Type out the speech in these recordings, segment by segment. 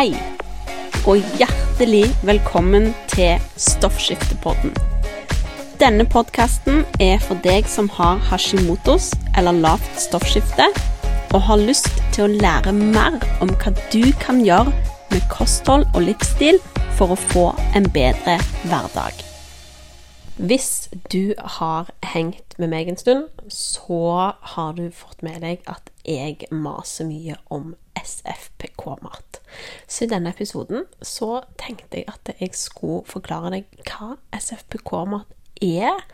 Hei, og hjertelig velkommen til Stoffskiftepodden. Denne podkasten er for deg som har hashimotos eller lavt stoffskifte, og har lyst til å lære mer om hva du kan gjøre med kosthold og livsstil for å få en bedre hverdag. Hvis du har hengt med meg en stund, så har du fått med deg at jeg maser mye om SFPK-mat. Så i denne episoden så tenkte jeg at jeg skulle forklare deg hva SFPK-mat er,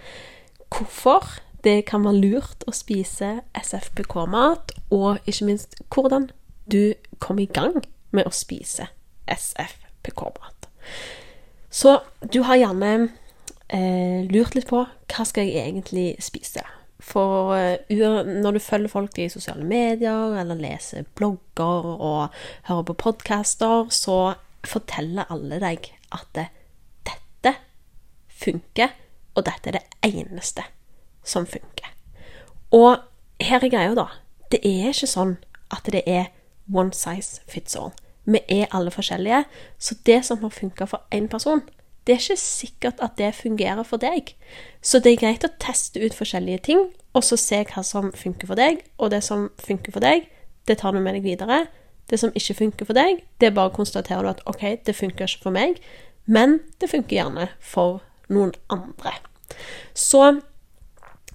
hvorfor det kan være lurt å spise SFPK-mat, og ikke minst hvordan du kom i gang med å spise SFPK-mat. Så du har gjerne eh, lurt litt på hva skal jeg egentlig spise. For uh, når du følger folk i sosiale medier, eller leser blogger og hører på podcaster, så forteller alle deg at det, dette funker, og dette er det eneste som funker. Og her er greia, da. Det er ikke sånn at det er one size fits all. Vi er alle forskjellige, så det som har funka for én person, det er ikke sikkert at det fungerer for deg. Så det er greit å teste ut forskjellige ting, og så se hva som funker for deg. Og det som funker for deg, det tar du med deg videre. Det som ikke funker for deg, det bare å konstatere du at OK, det funker ikke for meg, men det funker gjerne for noen andre. Så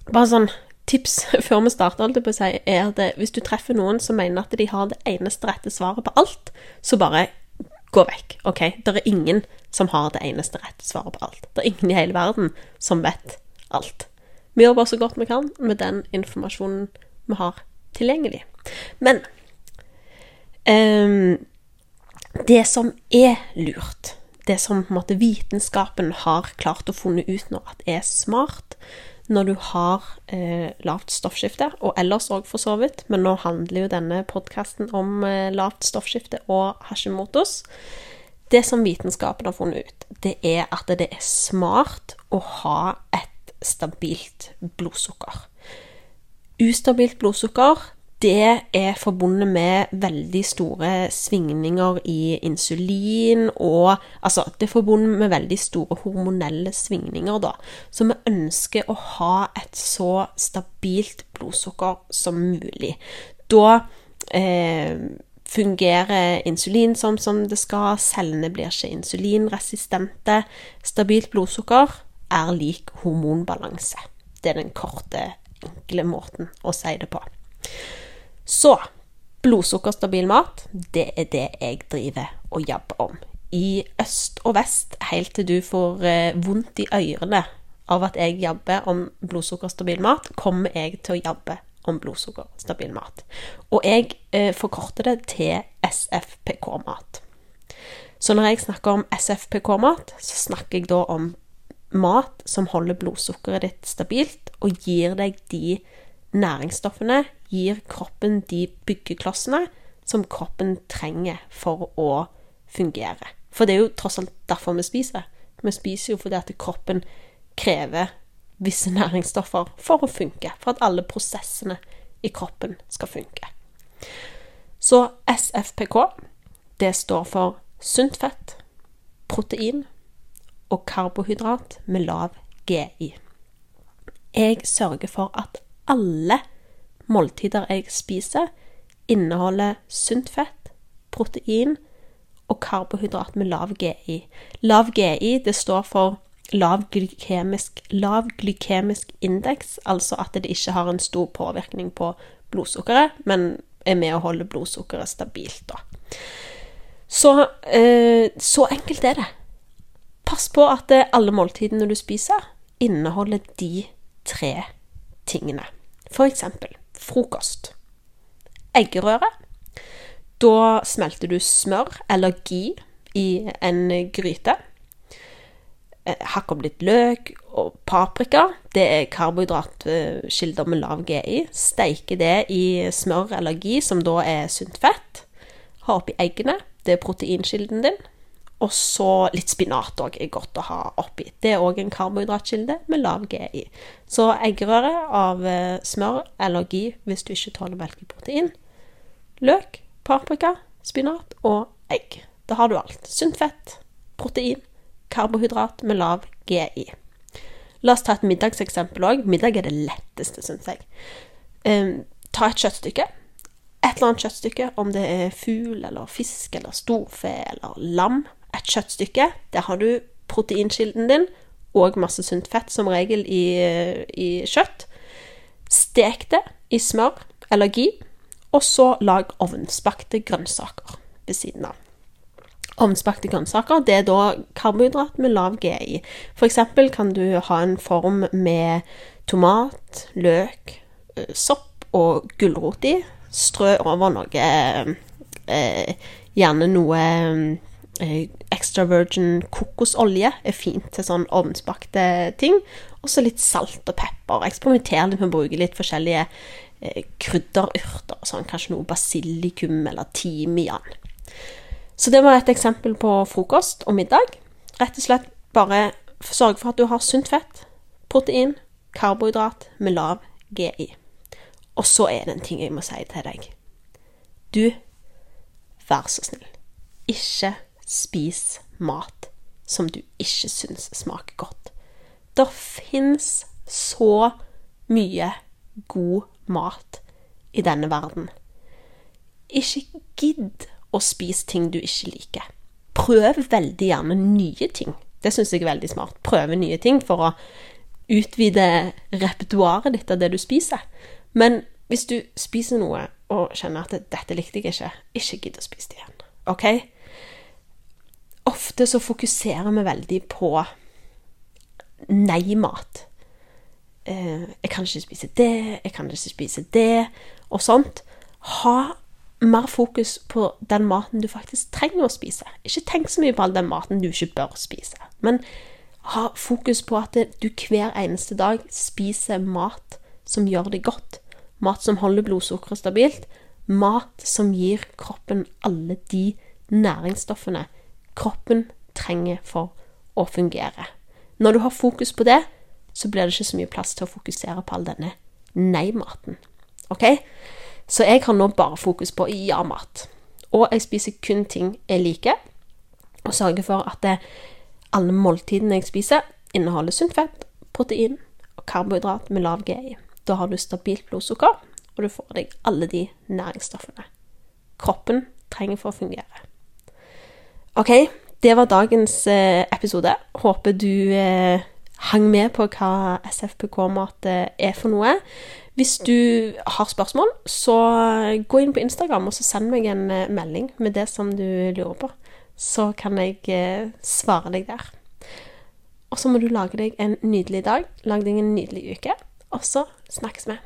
bare sånn tips før vi starter, holdt jeg på å si, er at hvis du treffer noen som mener at de har det eneste rette svaret på alt, så bare gå vekk. OK? Det er ingen som har det eneste rette svaret på alt. Det er ingen i hele verden som vet alt. Vi bare så godt vi kan med den informasjonen vi har tilgjengelig. Men um, det som er lurt, det som på en måte, vitenskapen har klart å funne ut nå at er smart når du har eh, lavt stoffskifte, og ellers òg for så vidt, men nå handler jo denne podkasten om eh, lavt stoffskifte og Hashimotos, det som vitenskapen har funnet ut, det er at det er smart å ha et stabilt blodsukker. Ustabilt blodsukker det er forbundet med veldig store svingninger i insulin og Altså, det er forbundet med veldig store hormonelle svingninger, da. Så vi ønsker å ha et så stabilt blodsukker som mulig. Da eh, fungerer insulin sånn som det skal, cellene blir ikke insulinresistente. Stabilt blodsukker er lik hormonbalanse. Det er den korte, enkle måten å si det på. Så blodsukkerstabil mat, det er det jeg driver og jabber om. I øst og vest, helt til du får eh, vondt i ørene av at jeg jabber om blodsukkerstabil mat, kommer jeg til å jabbe om blodsukkerstabil mat. Og jeg eh, forkorter det til SFPK-mat. Så når jeg snakker om SFPK-mat, så snakker jeg da om mat som holder blodsukkeret ditt stabilt og gir deg de næringsstoffene, gir kroppen de byggeklossene som kroppen trenger for å fungere. For det er jo tross alt derfor vi spiser. Vi spiser jo fordi at kroppen krever visse næringsstoffer for å funke, for at alle prosessene i kroppen skal funke. Så SFPK, det står for sunt fett, protein og karbohydrat med lav GI. Jeg sørger for at alle måltider jeg spiser, inneholder sunt fett, protein og karbohydrat med lav GI. Lav GI det står for lav glykemisk, lav glykemisk indeks, altså at det ikke har en stor påvirkning på blodsukkeret, men er med å holde blodsukkeret stabilt, da. Så, eh, så enkelt er det. Pass på at alle måltidene du spiser, inneholder de tre tingene. For eksempel frokost. Eggerøre. Da smelter du smør eller gi i en gryte. Eh, hakk opp litt løk og paprika. Det er karbohydratkilder med lav GI. Steike det i smør eller gi, som da er sunt fett. Ha oppi eggene. Det er proteinkilden din. Og så litt spinat òg er godt å ha oppi. Det er òg en karbohydratkilde med lav GI. Så eggerøre av eh, smør eller gi hvis du ikke tåler melkeprotein. Løk, paprika, spinat og egg. Da har du alt. Sunt fett, protein, karbohydrat med lav GI. La oss ta et middagseksempel òg. Middag er det letteste, syns jeg. Um, ta et kjøttstykke. Et eller annet kjøttstykke, om det er fugl eller fisk eller storfe eller lam. Et kjøttstykke. Der har du proteinkilden din og masse sunt fett, som regel i, i kjøtt. Stek det i smør eller gi, og så lag ovnsbakte grønnsaker ved siden av. Ovnsbakte grønnsaker det er da karbohydrat med lav GI. Eksempel kan du ha en form med tomat, løk, eh, sopp og gulrot i. Strø over noe eh, Gjerne noe eh, extra virgin kokosolje er fint til sånn ovnsbakte ting. Og så litt salt og pepper. Eksperimenter litt med å bruke litt forskjellige eh, krydderurter. Sånn, kanskje noe basilikum eller timian. Så det var et eksempel på frokost og middag. Rett og slett bare sørge for at du har sunt fett, protein, karbohydrat med lav GI. Og så er det en ting jeg må si til deg. Du, vær så snill, ikke spis mat som du ikke syns smaker godt. Det fins så mye god mat i denne verden. Ikke gidd å spise ting du ikke liker. Prøv veldig gjerne nye ting. Det syns jeg er veldig smart. Prøve nye ting for å utvide repertoaret ditt av det du spiser. Men hvis du spiser noe og kjenner at 'dette likte jeg ikke', ikke gidd å spise det igjen. OK? Ofte så fokuserer vi veldig på nei-mat. Eh, 'Jeg kan ikke spise det, jeg kan ikke spise det', og sånt. Ha mer fokus på den maten du faktisk trenger å spise. Ikke tenk så mye på all den maten du ikke bør spise, men ha fokus på at du hver eneste dag spiser mat som gjør det godt. Mat som holder blodsukkeret stabilt. Mat som gir kroppen alle de næringsstoffene kroppen trenger for å fungere. Når du har fokus på det, så blir det ikke så mye plass til å fokusere på all denne nei-maten. OK? Så jeg har nå bare fokus på ja-mat. Og jeg spiser kun ting jeg liker, og sørger for at det, alle måltidene jeg spiser, inneholder sunt fett, protein og karbohydrat med lav GI. Da har du stabilt blodsukker, og du får deg alle de næringsstoffene kroppen trenger for å fungere. OK, det var dagens eh, episode. Håper du eh, hang med på hva SFPK-mat eh, er for noe. Hvis du har spørsmål, så gå inn på Instagram og så send meg en melding med det som du lurer på. Så kan jeg svare deg der. Og så må du lage deg en nydelig dag. Lag deg en nydelig uke. Og så snakkes vi.